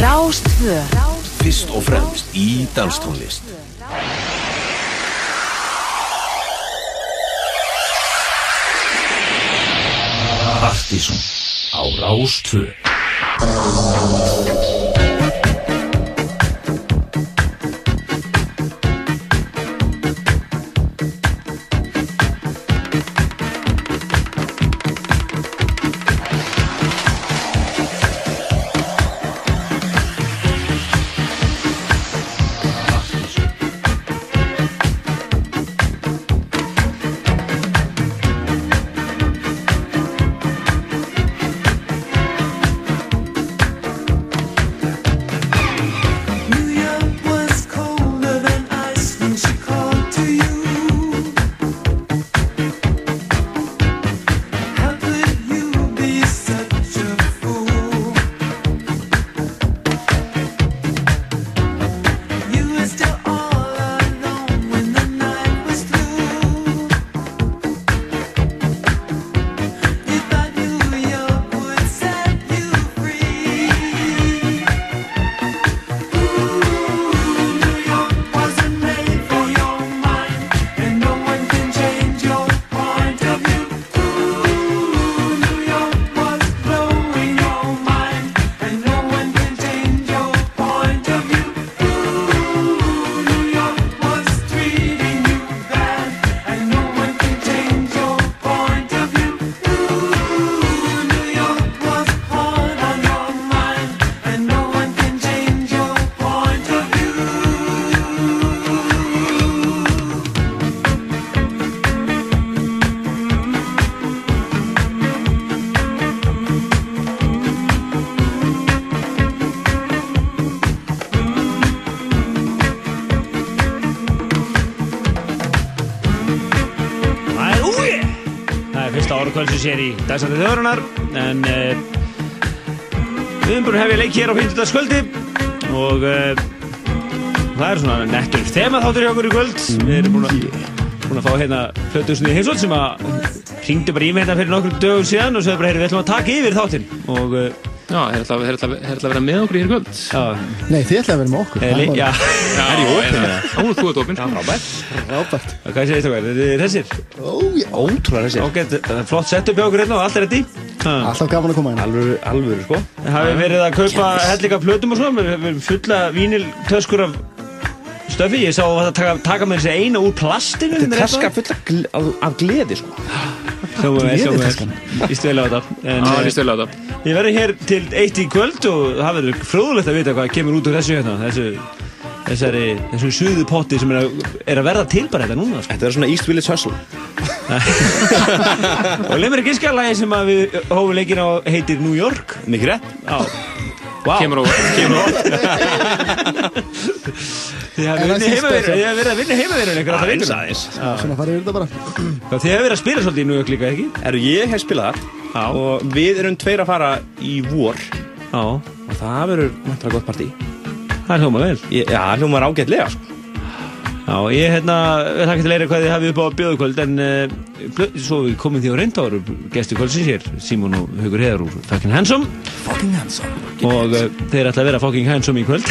Rástvö Fyrst og fremst í danstónlist. Partíson á Rástvö kvöldsins hér í dagsandi þjóðurinnar en uh, við erum búin að hefja leik hér á 50. skvöldi og uh, það er svona nettur þema þáttur hjá okkur í kvöld. Við erum búin að, búin að fá hérna Plötusnið Heimsótt sem að hringdi bara í mig hérna fyrir nokkur dögum síðan og sagði bara, heyrðu, við ætlum að taka yfir þáttinn. Og uh, Já, þeir ætla, þeir ætla, þeir ætla að vera með okkur hér í kvöld? Já, Nei, þið ætlaði að vera með okkur Það já, Já, er ég opinn? Hún er þú frábært. Var Rábært Hvað segir þetta hvað? Þetta er þessir? Ójá Ótrúlega það er flott setup hjá okkur hérna og allt er þetta í Alltaf gaman að koma hérna. Alvöru, alvöru sko. Hafið verið að kaupa hellinga plötum og svona, við erum fulla víniltöskur af stöfi, ég sá að það taka, taka með þessi eina úr plastinu Þetta er taska full af gle- af- af gleði sko. Við, Gleðitaskan. við, íst vel á þetta. En Já, eh, líst vel á þetta. ég verður hér til eitt í kvöld og það verður fróðulegt að vita hvað kemur út úr þessu hérna, þessu, þessari, þessum suðu potti sem er að, er að verða til bara þetta núna, sko. Þetta er svona East Village Hustle Og giska lagi sem við hófum leikin á heitir New York. Mikið rétt Já. Vá. Kemur á Kemur á Þið það hafið verið að vinna heimaverðin einhverja alltaf Aðeins vikuna. aðeins Svona farið við þetta bara Já, Þið hafið verið að spila svolítið í New York líka, ekki? Eru ég hef spilað Já. þar Og við erum tveir að fara í vor Já, Og það verður náttúrulega gott partí það er hljóma vel. Já, það hljómar ágætlega sko Já, ég hérna, við þakka til eira hvað þið hafið upp á bjóðukvöld, en uh, svo við komum því á reyndáður, gesti kvöldsins hér, Símon og Haugur Heðar úr Fucking Handsome. Fucking handsome Og uh, þeir ætla að vera Fucking Handsome í kvöld.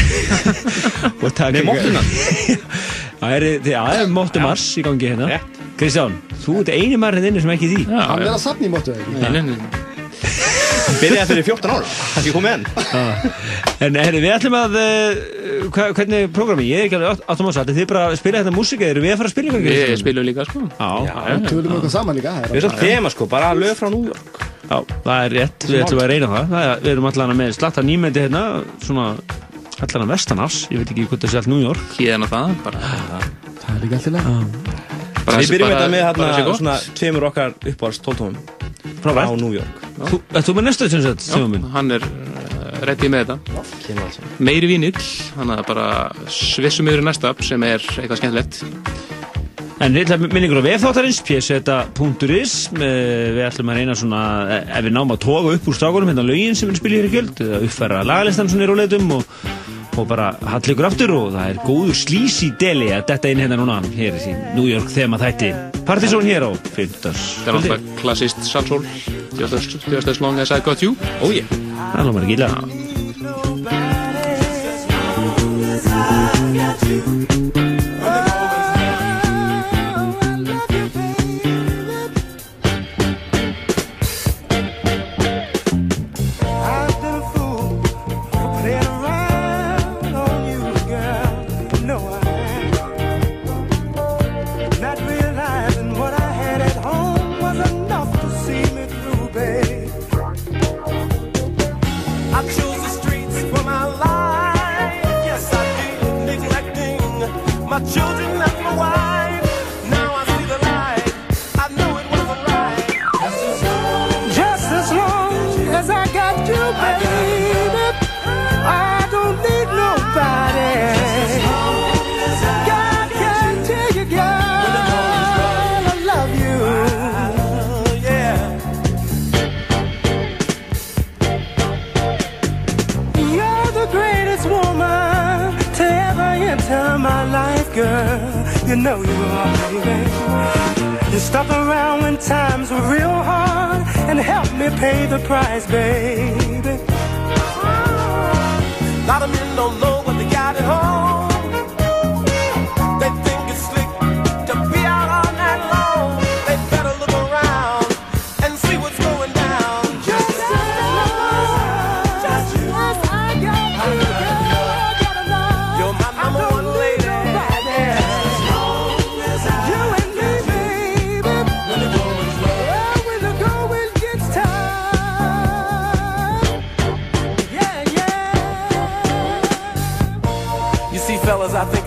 Og taka- Með móttuna Það er, það er móttu mars í gangi hérna. Kristján, þú ert eini maðurinn inni sem ekki í því. Já, Hann er að safna í móttu ekki Nei, nei, nei. Byrjaði fyrir 14 ára Það sé komið enn En herri, við ætlum að, uh, hva, hvernig er programmi? Ég er ekki alveg áttum á þess að þið bara að spila þetta músika, eru við að fara að spila ykkur? Við spilum líka, sko. Já, Já, Tölum við okkur saman líka það Við er erum svo þema sko, bara lög frá New York. Já, það er rétt, við ætlum að reyna það, það er, Við erum allan með slatta nýmendi hérna, svona allan að vestanafs, ég veit ekki hvort það sé allt New York. Hérna það, bara Það er alltaf Við byrjum þetta með hérna svona tveimur okkar uppáhalds tóltómum Frá. New York Þú, þú með næsta sem sagt, Sigmund minn? hann er uh, reddið með þetta Meiri vínill, hann er bara svissum yfir næsta sem er eitthvað skemmtilegt En við ætlum minningur á vefþáttarins, pseta.is eh, Við ætlum að reyna svona, eh, ef við náum að toga upp úr strákunum hérna lögin sem við spilum hér í kjöld eða uppfæra lagalistan svona í róleitum og, og bara hall ykkur aftur og það er góður slísi deli að detta inn hérna núna. Hér í New York þema þætti. Partizón hér á 15. Það er alltaf klassist salsól Just as long as I got you Oh yeah. Það er alveg margilega times were real hard and helped me pay the price, baby. A lot of men don't know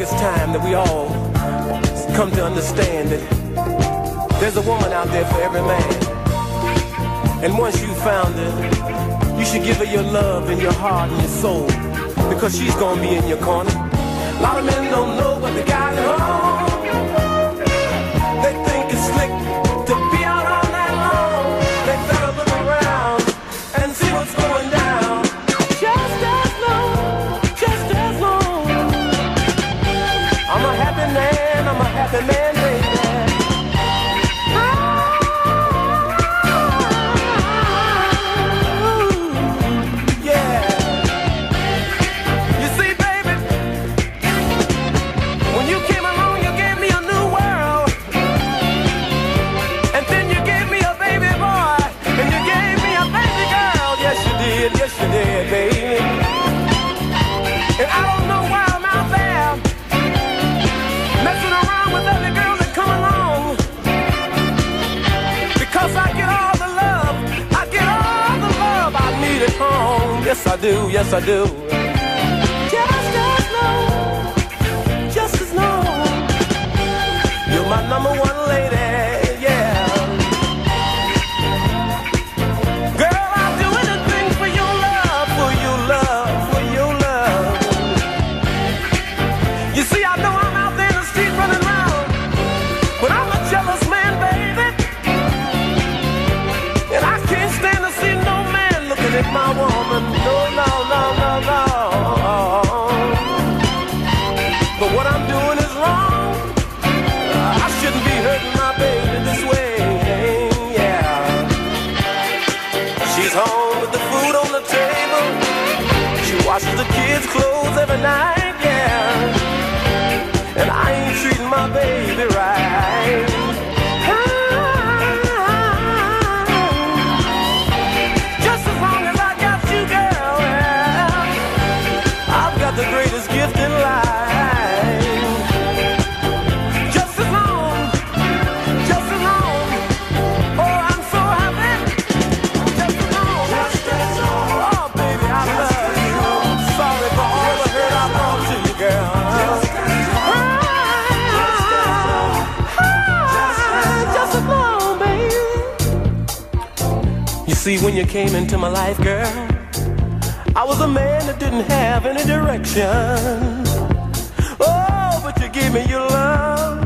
think it's time that we all come to understand that there's a woman out there for every man. And once you found her, you should give her your love and your heart and your soul because she's gonna be in your corner. A lot of men don't know, what the got at home. do, yes I do. came into my life, girl, I was a man that didn't have any direction. Oh, but you gave me your love,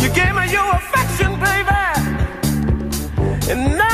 you gave me your affection, baby, and now.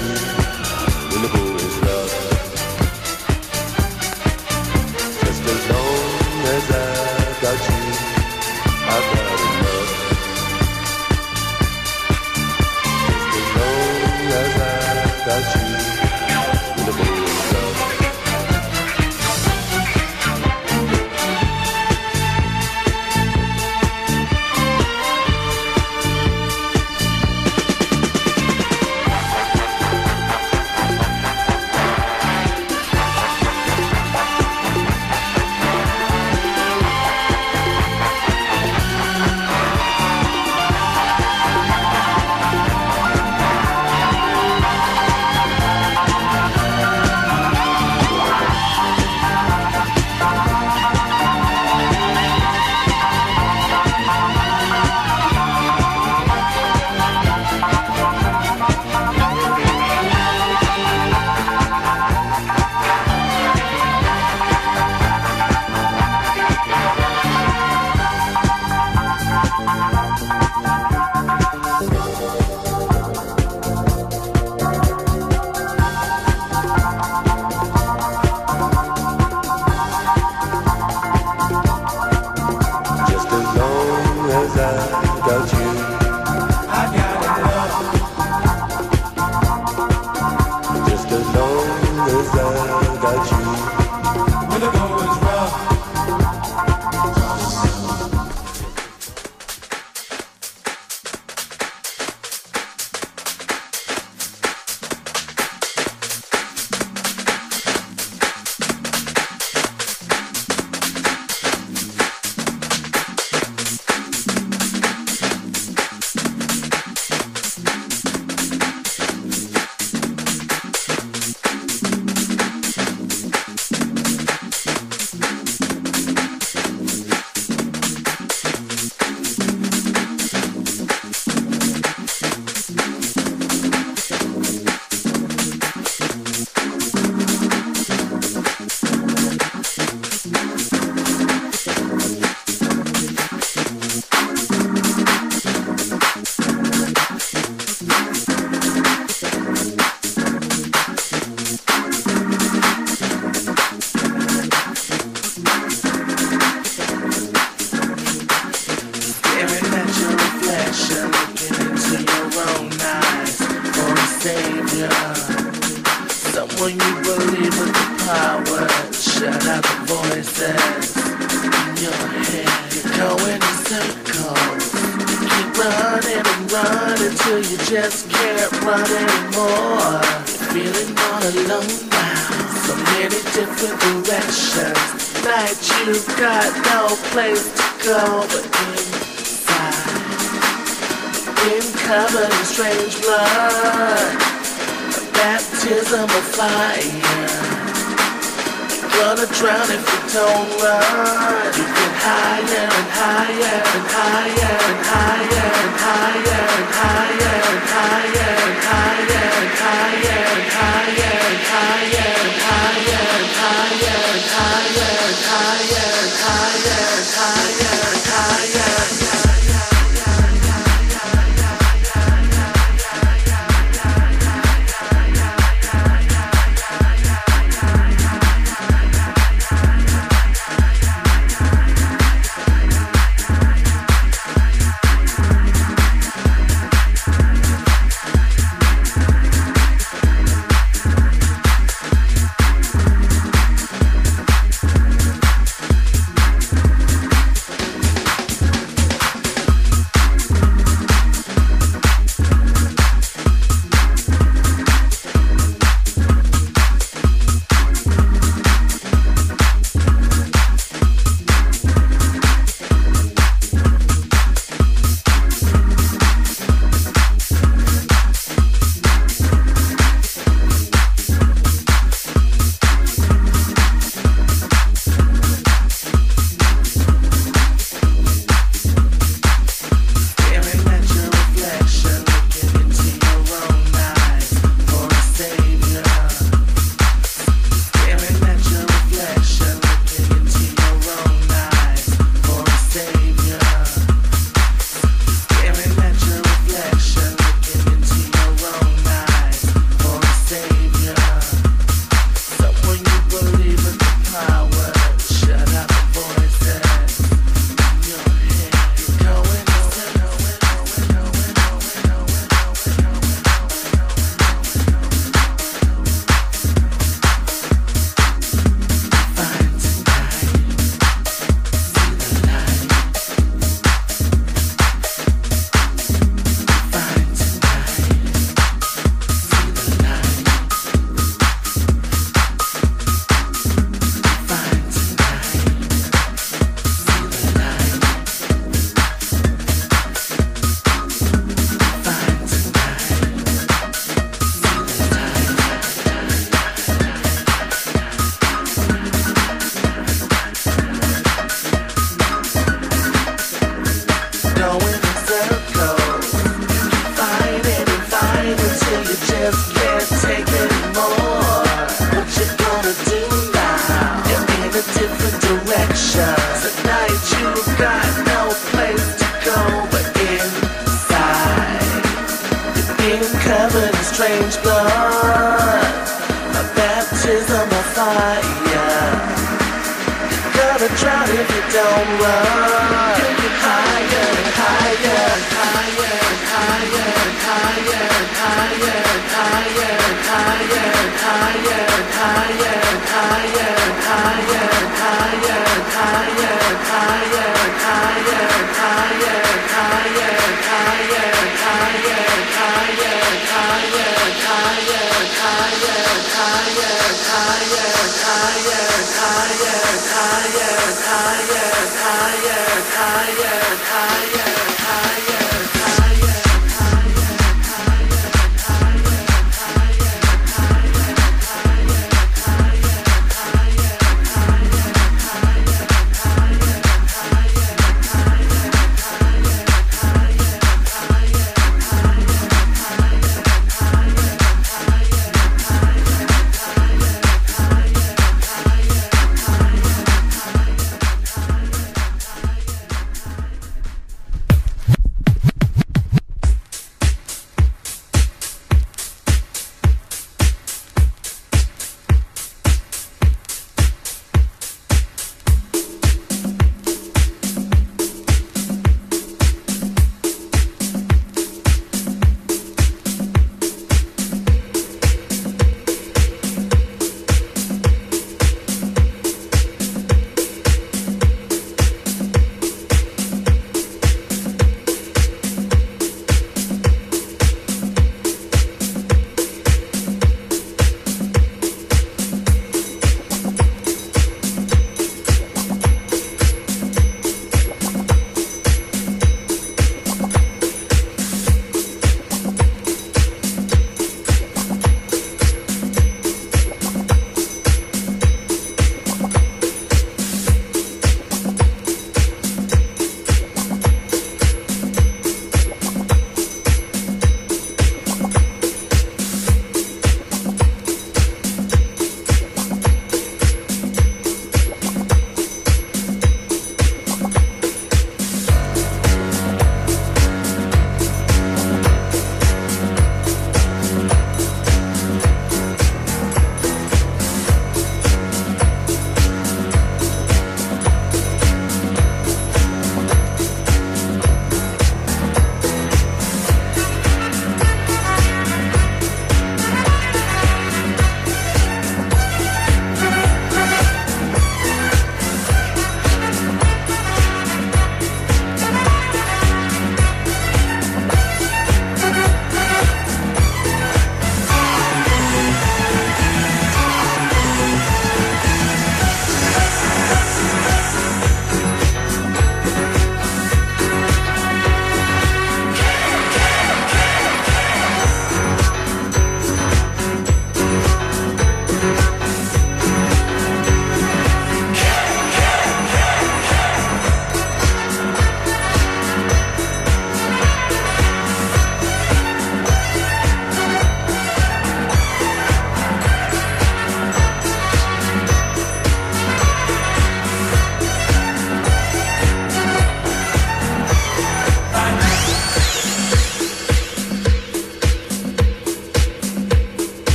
Gonna drown if you don't run. You get higher and higher and higher and higher and higher and higher and higher and higher and higher and higher and higher and higher and higher and higher and higher. higher, higher, higher, higher, higher.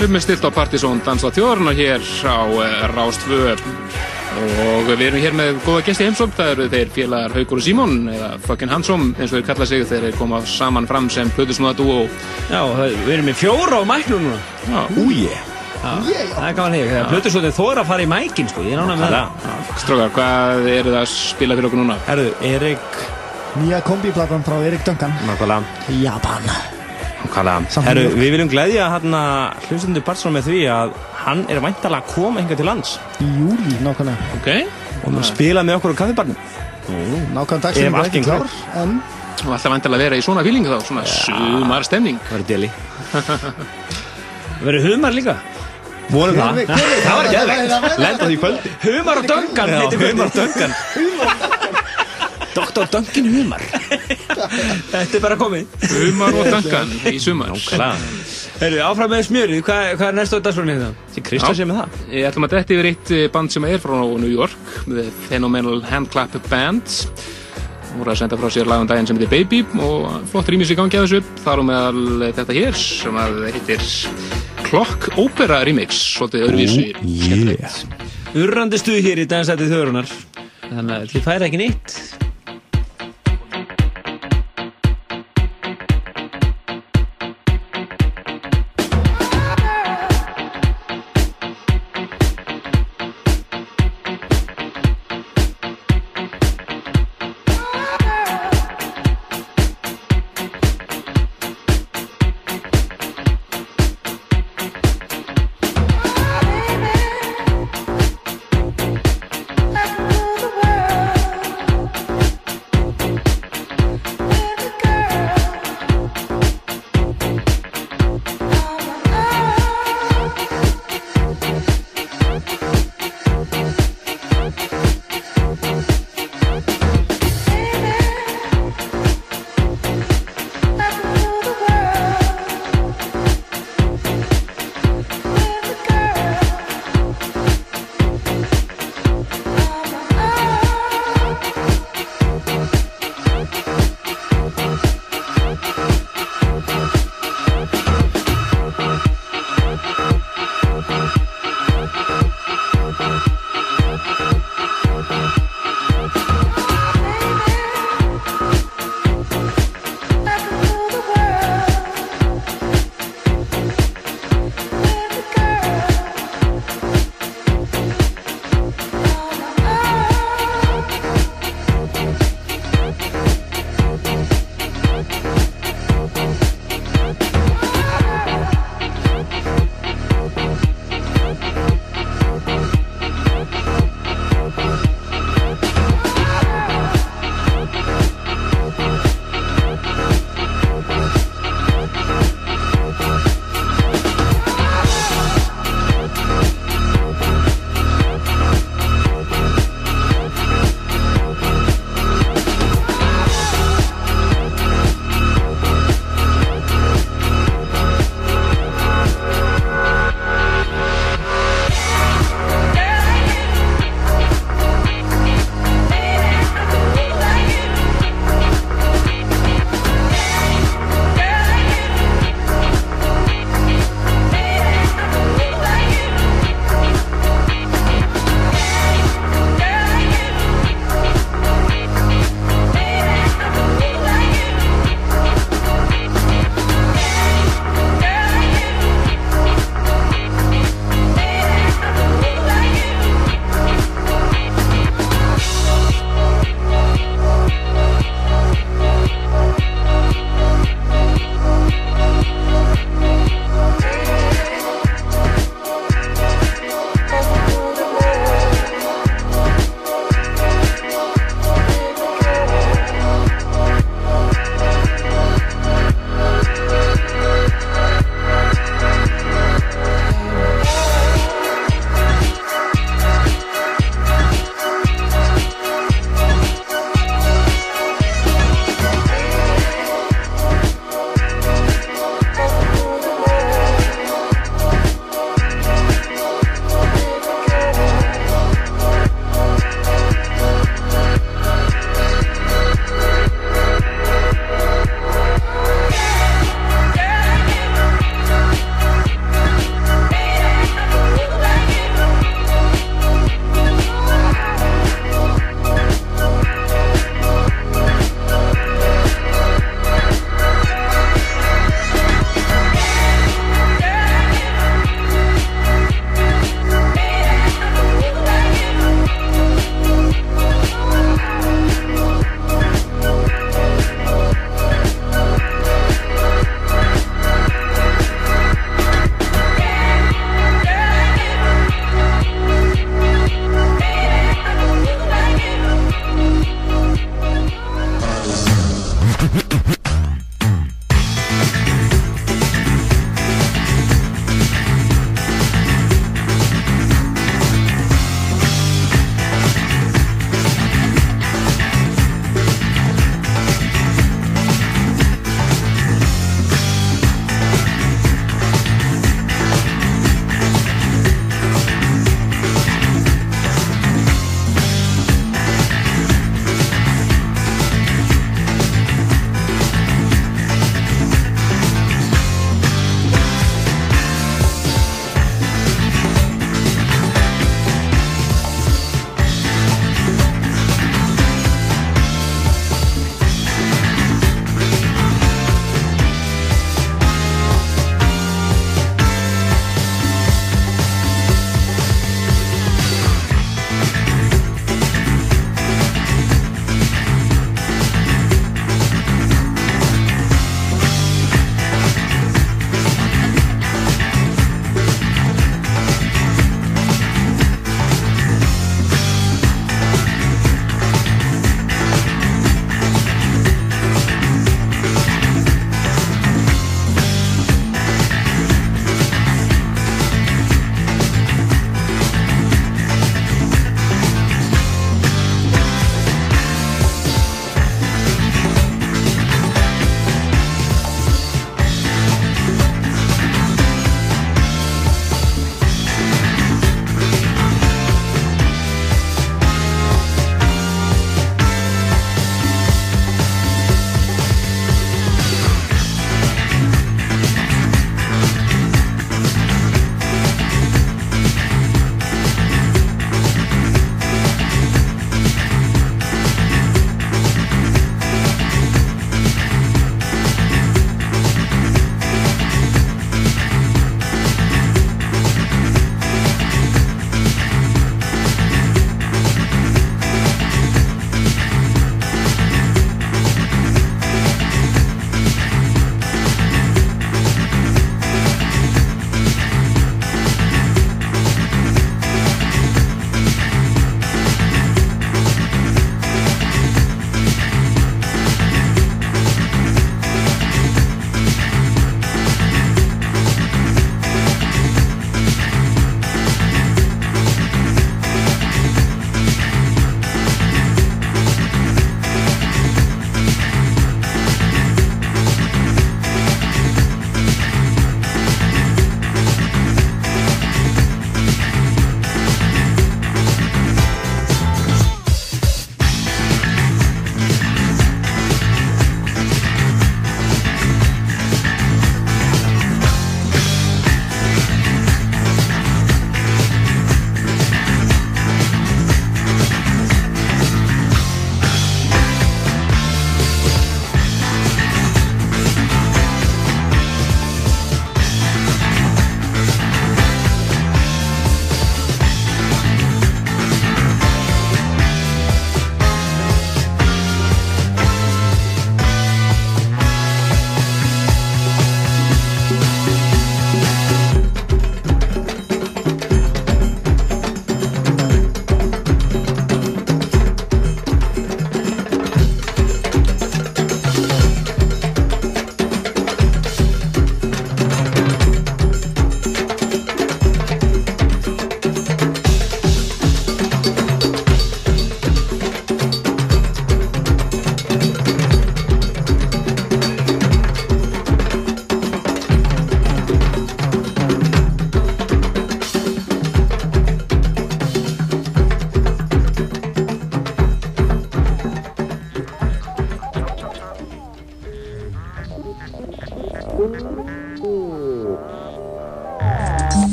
Það erum við stilt á Partizón Dansa þjóðarna hér á uh, Rástvö og við erum hér með góða gesti heimsókn, það eru þeir félagar Haugur og Símon eða fucking Handsome eins og þeir kalla sig þeir koma saman fram sem plötusnúða dúo Já, við erum með fjóra á mæknum núna. Já, Újé Það er gaman hér, þegar Plutusvöldin þóra að fara í mækin sko, ég er nána með það. Strákar, hvað eru það að spila fyrir okkur núna? Herðu, Erik Nýja kombiplatan frá Erik Duncan. Nákvæmlega. Japan Nákvæmlega Herru, við viljum glæðja hérna hlustundu Barcelona með því að hann er væntalega að koma hinga til lands. Í júli, nákvæmlega. Ok, og að spila með okkur á kaffibarnum. Nákvæmlega dagsinn Ef allt gengur klár En og alltaf vantilega að vera í svona fílingu þá, svona sumar stemning. Það verður deli. Það verður humar líka? Vonum það. Það var það væri- Lenda því í kvöldi. Humar og Duncan Já, heitir Humar kvöldið. Duncan Dr. Duncan Humar Þetta er bara komið. Humar og dankan í sumar. Herru, áfram með smjörið, hvað, hvað er næsta á dagslunni hérna? Því Kristján sé með það. Ég ætlum að detti yfir eitt eh, band sem er frá New York The Phenomenal Handclap Band. Hún voru að senda frá sér lag um daginn sem heitir Baby og flott rýmis í gangi að þessu. Þar á meðal þetta hér sem að heitir Clock Opera Remix svolítið öðruvísu yeah. Urrandi stuð hér í dansætið þjóðrunar Þannig að þið færi ekki nýtt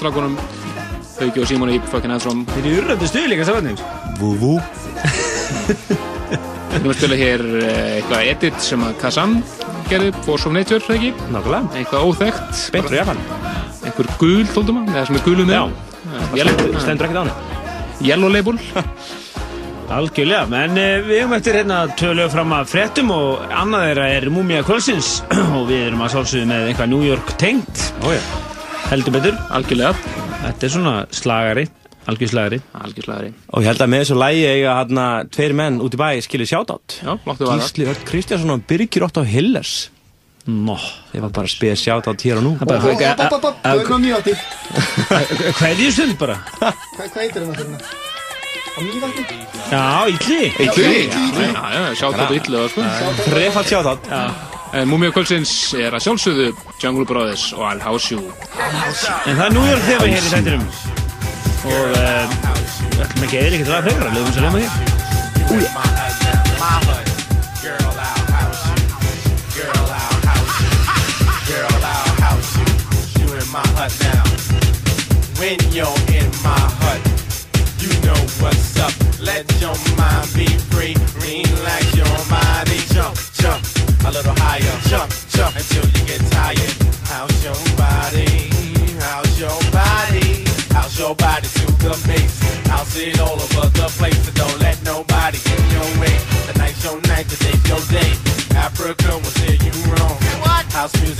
strákunum Hauki og Símon í fucking Handsome. Þeir eru urröndu stuði líka samannig. Vú, vú. Við erum að spila hér eh, eitthvað edit sem að Kazam gerði, Force of Nature, eða ekki? Nákvæmlega. Eitthvað óþekkt. Beint frá Japan. Einhver gul, tóldum að, eða sem er gulum Já. með. Stendur stendur ekkert á henni. Yellow label. Algjörlega, en við hefum eftir hérna tölu fram að fréttum og annað þeirra er Múmia Kvölsins og við erum að sálsögðu með eitthvað New York tengt, Ója. Heldur betur. Algjörlega. Þetta er svona slagari, algjör slagari. Algjörslagari. Og ég held að með þessu lægi eiga hérna tveir menn út í bæ skilið sjátátt. Já, láttu vara. Gísli Örd Kristjánsson og Birgir Otto Hillers. Nó, Þeir var bara að spila sjátátt hér og nú. það er bara hopp, hopp, þú er Hverju stund bara? Hvað hvað heitir það hérna? Átti? Já, ítli. Illu. Já, á illu, sko. Þrefald sjátátt. En Múmia Kvöldsins er að sjálfsögðu Jungle Brothers og Al House You. En það er New York þegar við hér í þættinum. Og uh, við ætlum ekki að eða ekkert að frekara, lögum svo lemma hér. When you're in my hut, you know what's up. Let your mind be body to the bass? House it all over the place. So don't let nobody get in your way. Tonight's your night, today's your day. Africa will steer you wrong. House music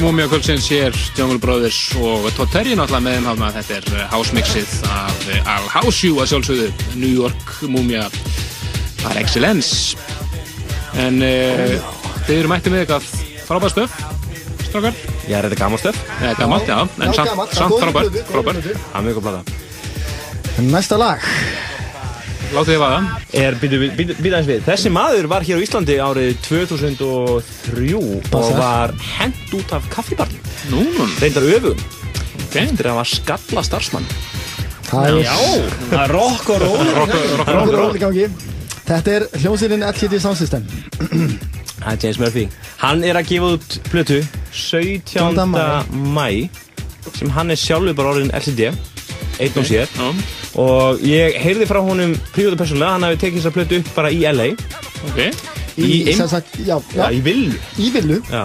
þetta er Múmia Kvöldsins hér, Jungle Brothers og Todd Terry náttúrulega með þeim hafna. Þetta er eh, house mixið af eh, Al House You að sjálfsögðu, New York Múmia par excellence. En uh, þið eru mættið með eitthvað frábært stöf, strákar. Ég er þetta gammal stöf. Eða gammalt, já, en samt, frábært, frábært. Það er mjög góð plata. Næsta lag Látið þið vaða. Er, býtu aðeins við. Þessi maður var hér á Íslandi árið 2003 og Passar. var hent út af kaffibarnum. Nú, Reyndar öfugum. ok. Eftir að hann var skalla starfsmann. Það er Já, það er rock og roll. Rock, Róður ról í gangi Þetta er hljómsýrin LCD Sound System Það er James Murphy. Hann er að gefa út plötu 17. 17. maí. mæ sem hann er sjálfur bara orðin LCD einn og sér og ég heyrði frá honum príóðu persónulega, hann hafi tekið þessa plötu upp bara í LA Ok. Í, Í- sem sagt, já, Já, já, í villu í villu Já,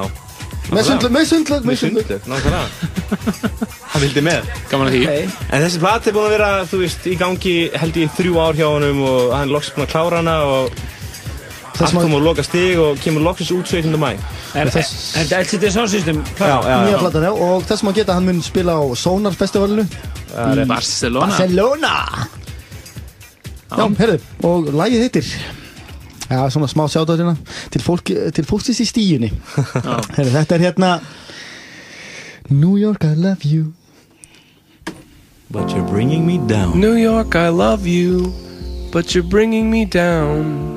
Með sundlu, með sundlu, með með sundlu sundlu, nákvæmlega. Hann vildi með. Gaman að því. En þessi plati er búin að vera, þú veist, í gangi held ég í þrjú ár hjá honum og hann er loksins búin að klára hana og Þess allt má- kom úr loka stig og kemur loksins út 17. mæ Er er þetta LCD Sound System? Já, já, Nýja já, platan, já, og þess maður geta að hann mun spila á Sonar festivalinu það er Barcelona. Barcelona! Já, heyrðu, og lagið heitir Já, svona smá sjátt hérna. Til, fólk, til fólksins í stíunni. Heyrðu, þetta er hérna New York I love you. But you're bringing me down. New York, I love you, but you're bringing me down.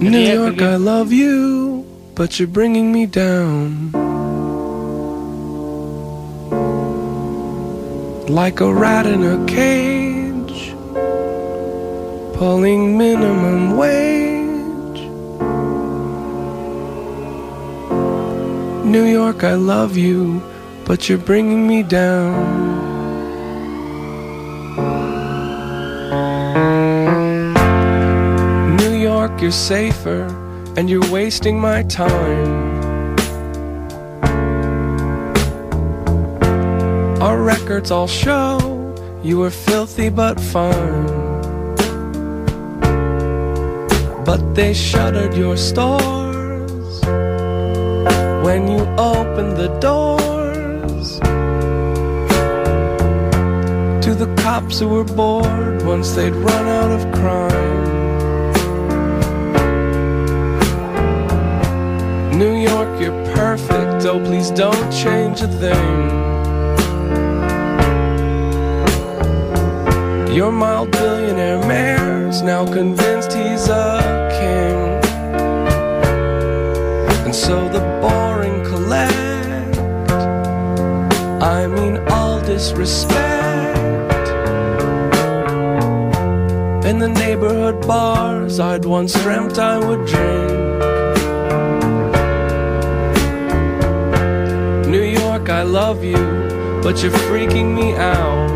New York, I love you, but you're bringing me down. Like a rat in a cage, pulling minimum wage. New York, I love you, but you're bringing me down. New York, you're safer, and you're wasting my time. Our records all show you were filthy but fine. But they shuttered your stores when you opened the doors to the cops who were bored once they'd run out of crime. New York, you're perfect. Oh, please don't change a thing. Your mild billionaire mayor's now convinced he's a king. And so the boring collect. I mean, all disrespect. In the neighborhood bars I'd once dreamt I would drink. New York, I love you, but you're freaking me out.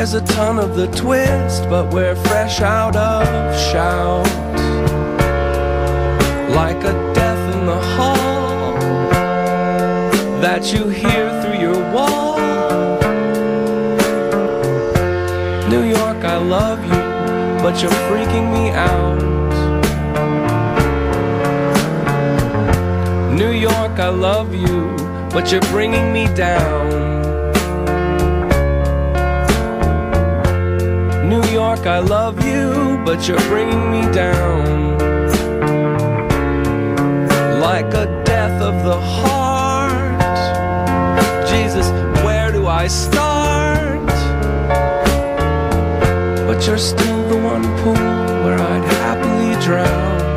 There's a ton of the twist, but we're fresh out of shout. Like a death in the hall that you hear through your wall. New York, I love you, but you're freaking me out. New York, I love you, but you're bringing me down. York, I love you, but you're bringing me down. Like a death of the heart. Jesus, where do I start? But you're still the one pool where I'd happily drown.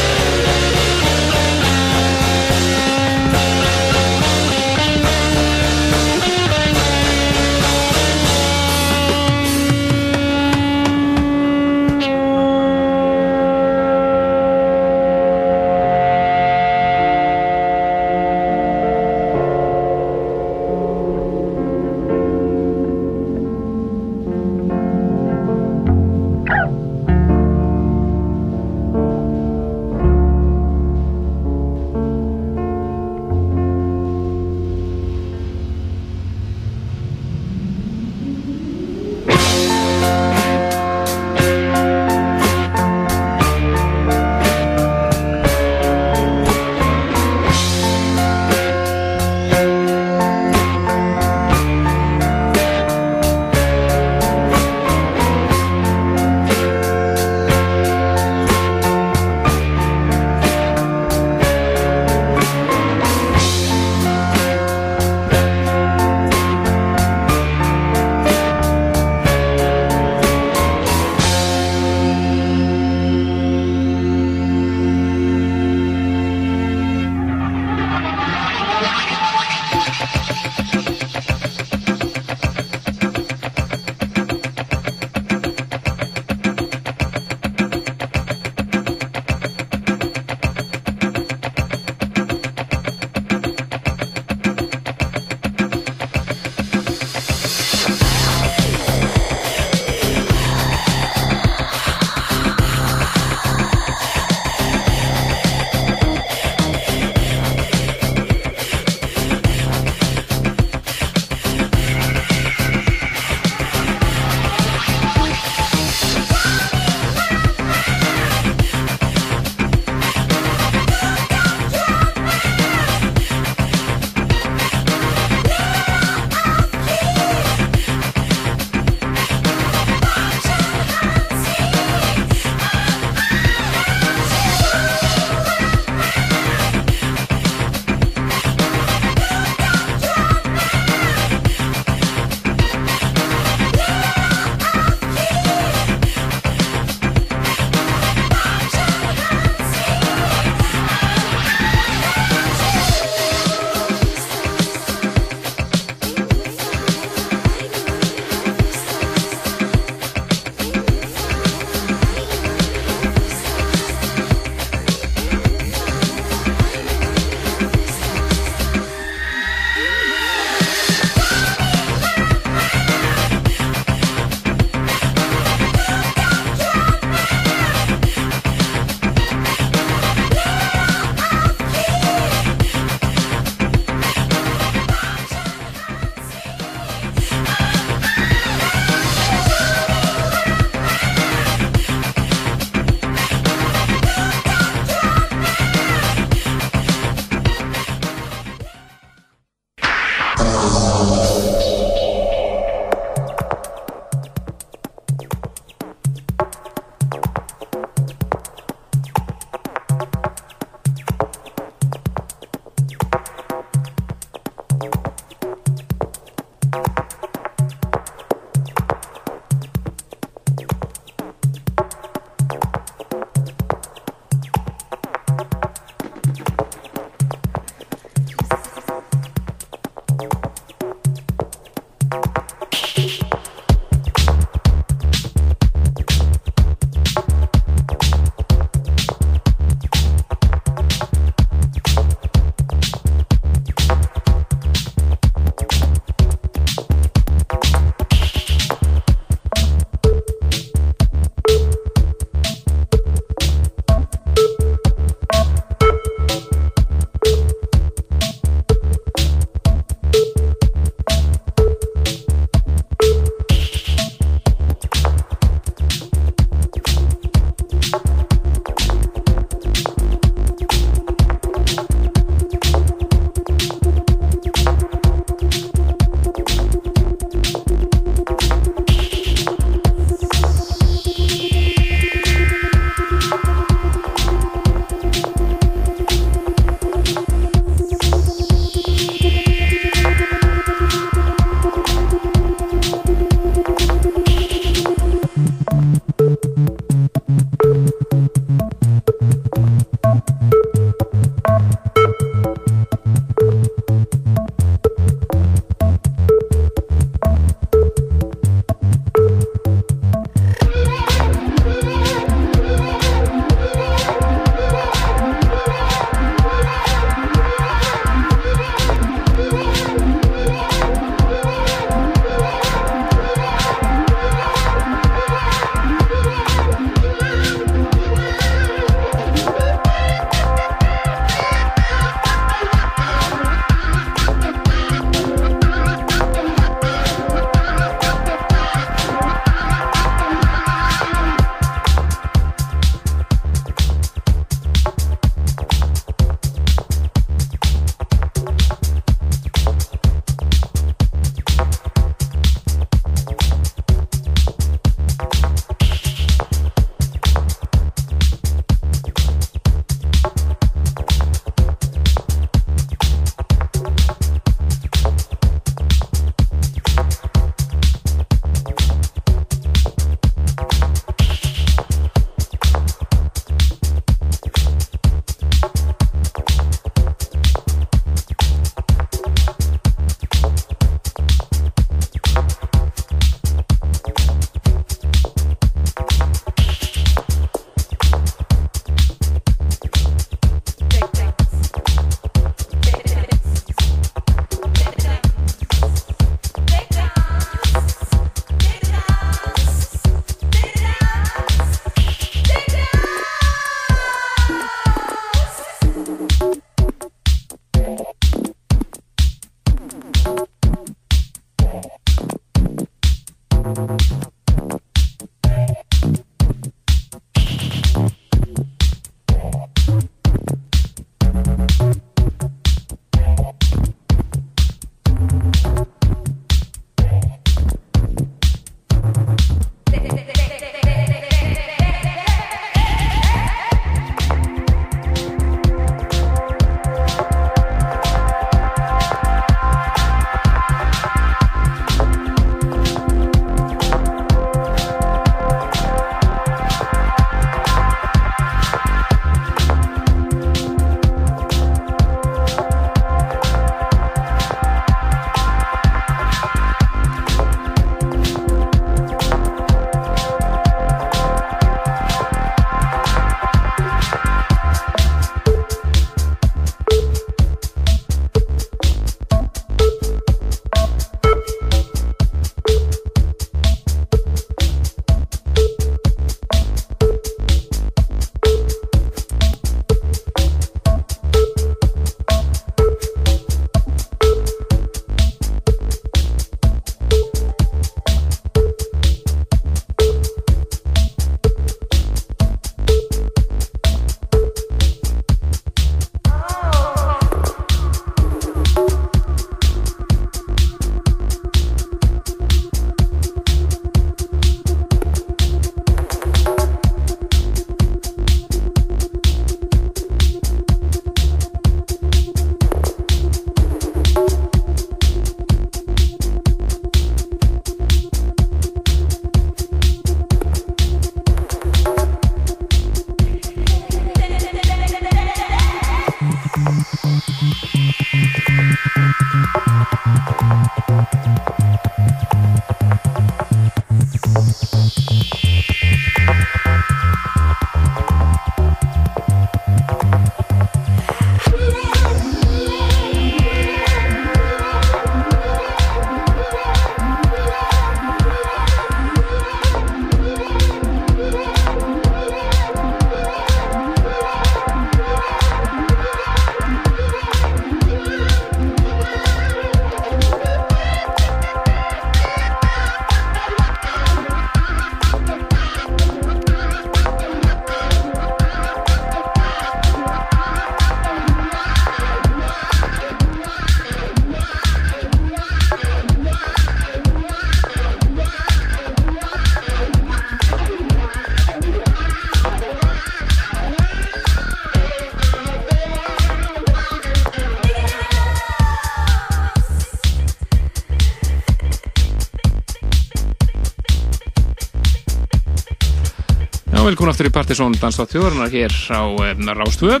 Velkomin aftur í Partisón Danstátt þjóðarinnar hér á um, Rástvö.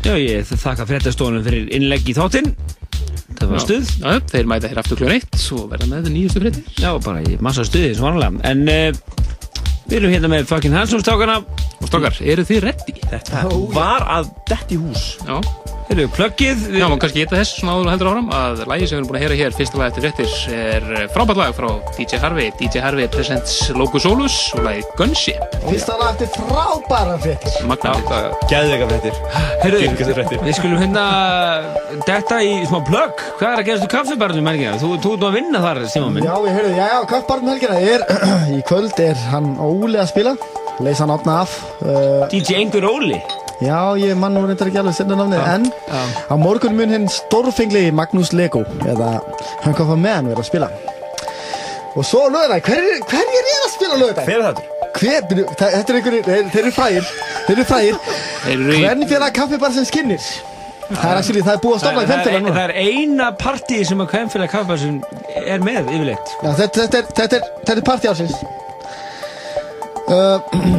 Já, ég þakka fréttastofunum fyrir innlegg í þáttinn. Það var stuð. Já, þeir mæta hér aftur kljóðan eitt og verða með nýjustu fréttir. Já, bara í massa stuði, svo vanlega. En uh, við erum hérna með fucking Hansson-stákana. Og stokkar, eru þið reddi? Þetta var að detti hús Já. Eru pluggið. Já, maður kannski geta þess svona áður og heldur áfram að lægi sem við erum búin að heyra hér, fyrsta lag eftir fréttir er eh, frábært lag frá DJ Harvey. DJ Harvey presents Logo Solus og lagið Gunship. Fyrsta lag eftir frábæra fréttir Magnaðið. Gæðveika fréttir Herru, við skulum hérna detta í smá plugg. Hvað er að gerast í kaffibarnum, Melgina? Þú þú ert nú að vinna þar, Simon minn. Já, ég heyrðu, já, já, kaffbarn helgina er, í kvöld er hann Óli að spila Leys hann opna af uh, DJ Engur Óli. Já, ég mann nú reyndar ekki alveg sinna námið En á morgun mun hinn stórfengli Magnús Lego Eða hann kom að með hann vera að spila Og svo lögðar hverjir, hverjir er að spila lögðar? Hver er þetta? Hver, þetta er einhverjir, þeir, eru frægir Þeir eru frægir. Hvern félag kaffibar sem skinnir Það er actually, það er búið að stoppa í það, er, femtilega það núna er eina partí sem að kvenfélag kaffibarsin er með yfirleitt. Já, þetta, þetta, er, þetta, er, er partí ásins uh,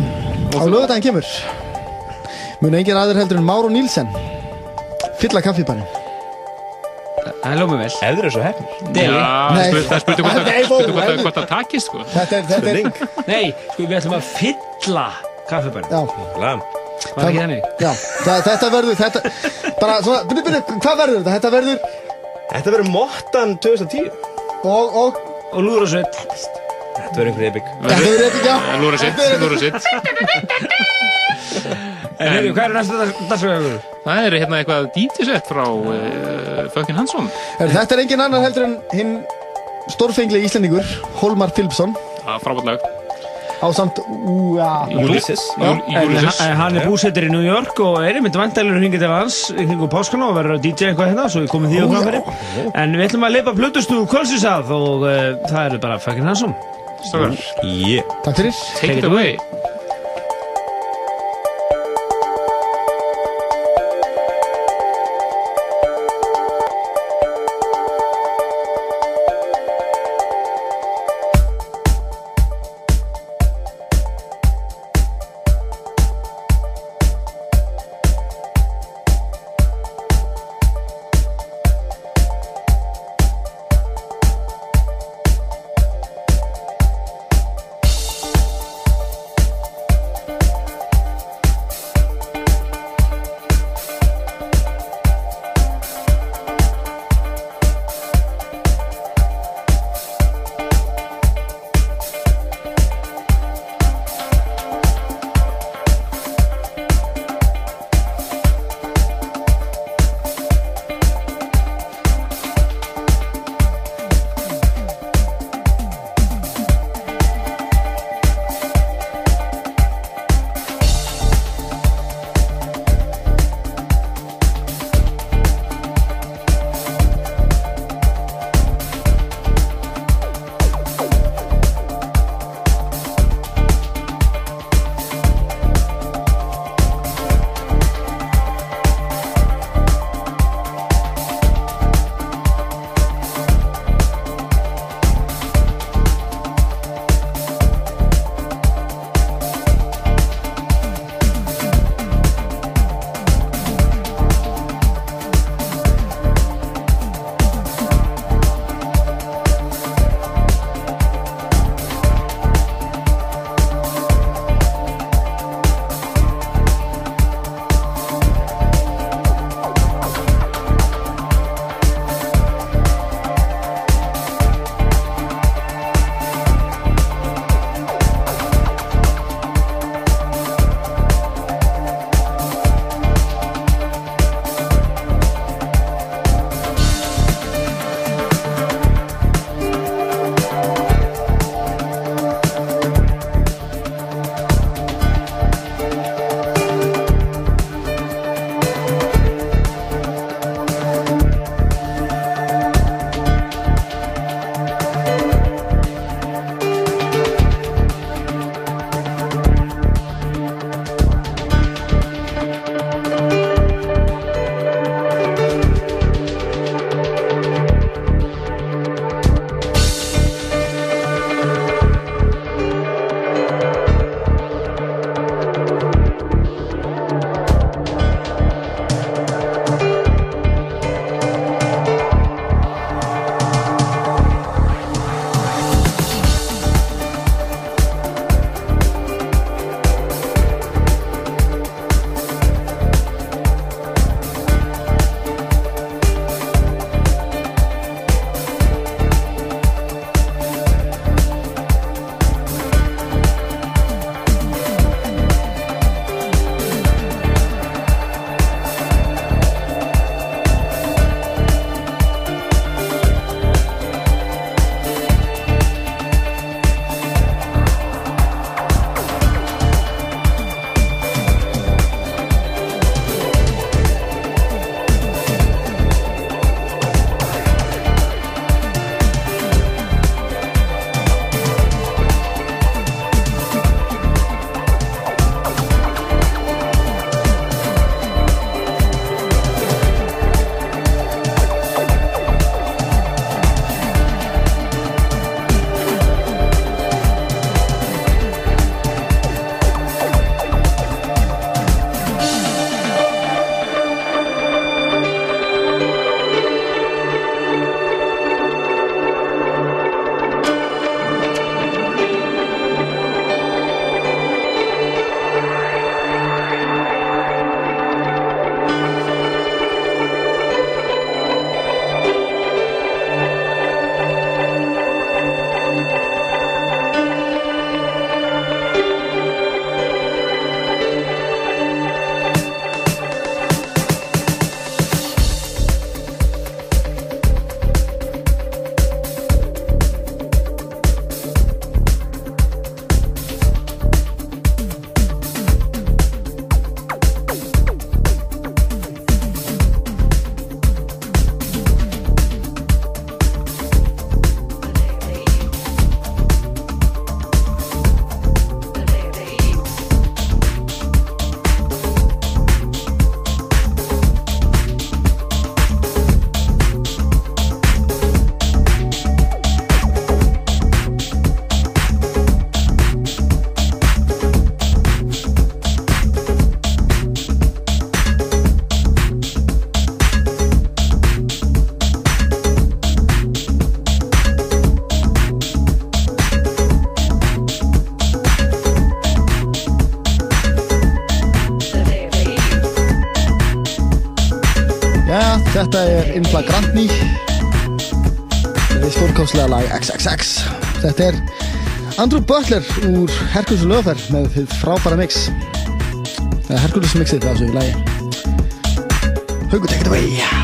Á lögudaginn kemur Mun engin aður heldur en Máro Nílsen Fylla kaffibarinn Það er lómið vel. Eður er svo hefnir það spurtu hvort það- það- það takist, sko. Þetta er, þetta er, Link Nei, sko við ætlum að fylla kaffibarinn. já, Lam Var ekki þannig? já það, Þetta verður, þetta Bara svona, byrju, byrju, hvað verður þetta? Þetta verður Þetta verður mottan 2010 Og, og, Og lúður og sveit. Þetta verður einhver epic þetta verður eitthvað, já er- lúra sitt. En heyrðu, hvað er næsta dagsverðar? Það er hérna eitthvað DJ-sett frá uh, Fucking Hansson. Herru, Þetta er engin annar heldur en hinn Stórfengli íslendingur Hólmar Philipsson Það er frábært lag. Á samt, úja Ulysses. Hann er búsettur í New York og er einmitt vandælur hringið til hans hringið páskana og verður að DJ eitthvað hérna svo við komum því á framfæri En við ætlum að leipa plötustu kvöldsins að og uh, það eru bara fucking handsome. Stokkar, Yeah. Takk fyrir. Take it away. Þetta er Andrew Butler úr Hercules og Löfer með þið frábæra mix. Eða Hercules mixið það þessu lagi. Haugur, take it away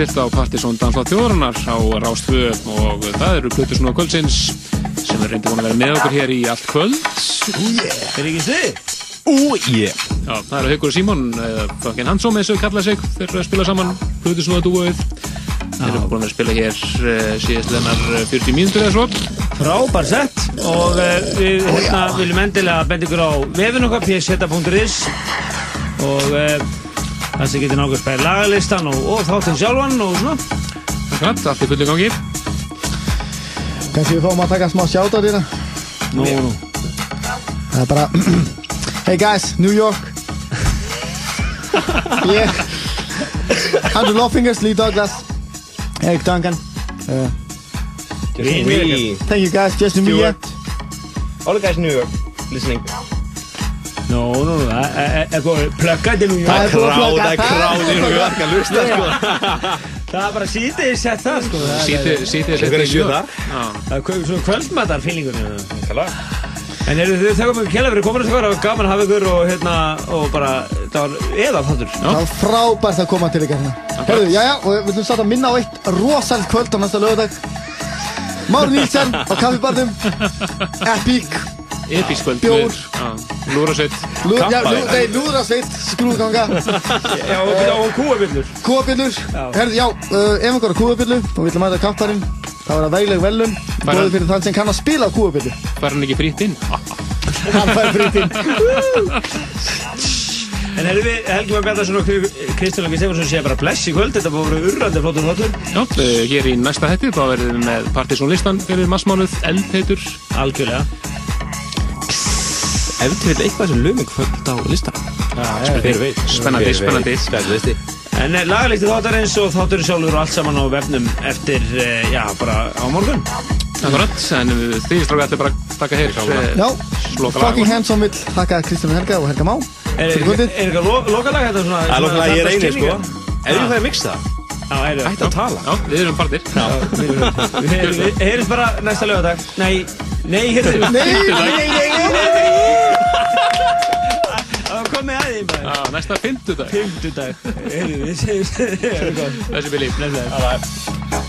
Stilt á Partisón Dansla þjóðarinnar á Rástvö og það eru Plutur svona kvöldsins sem er reyndi búin að vera með okkur hér í allt kvöld. Er ekki þið? Ú, ég Já, það eru Haukur og Símon, eða Fucking Handsome eins og við kalla sig, þeir eru að spila saman Plutur svona dúið. Þeir eru búin að vera að spila hér uh, síðast lennar 40 mínútur eða svo. Frábær sett og við hérna viljum endilega benda ykkur á vefin okkar pseta.is og það sem getur nákvæmst bæði lagalistan og, og þáttinn sjálfan og svona. Akkurat, allt í fullu gangi. Kanski við fáum að taka smá sjáta þérna Nú, nú. Það er bara Hey guys, New York. Yeah Andrew Lawfingers, Lee Douglas Eric Duncan. Uh, Just we Thank you guys, Justin Stuart. All the guys in New York listening Nú, það er eitthvað plöggandi nú, já. Það er búið að plugga það er það. kráð í New York að lusta sko Það er bara sítið sett það, sko. Það er- Sítið, sítið Hver er sjö þar? Já, Það er kvöld- svona kvöldmatar feelingur. Kalla En eru þið þakka mjög kjælega fyrir komin að það var gaman að hafa ykkur og hérna og bara, það var eða þáttur Það var frábært að koma til ykkar hérna. Herðu, já, já, og við viljum starta að minna á eitt rosalt kvöld á næsta lögadag. Mári Nílsen á kaffibarnum, Epic, Episkvöld Bjór. Lúrasveit Lú, já, Kampaði. lú, nei, Lúðrasveit, skrúðganga, Já, og, kúabillur kúabillur. Herðu, já, uh, ef einhver á kúabillu og vill mæta kapparinn, þá er það vegleg velun. Fær Bóðið hann- fyrir þann sem kann að spila á kúabillu. Fær hann ekki frýtt inn? Hann fær frítinn. En erum við, Helgi var Bjarnarsson og Kristján Lóki Stefansson sé bara bless í kvöld Þetta búið að vera urrandi flottur þáttur Já, eh, hér í næsta hætti þá verðum við með partysónlistan fyrir massmánuð Eldheitur Algjörlega Ef til vil eitthvað sem lögum kvöld á listan Spennandi, spennandi. En eh, lagalisti þáttarins og þátturinn sjálfur og allt saman á vefnum eftir, eh, já, bara á morgun. Akkurat, en eh, þið stráka ætla bara að taka hér eh, Já, Lokalag. fucking handsome vill þakka Kristján Helga og Helga Má. Er er er eitthvað lo- lokalag? Þetta svona? Það er að ég er einir sko? Ef ég fæði að mixa það Ætti að tala. Já, við erum partir Við heyrjum bara næsta lögadag Nei, nei, heyrðu. Nei, nei, nei, nei, komið að því maður. Já, næsta fimmtudag. Fimmtudag. Heyrðu, við segjum Þessi byrji Blessaður.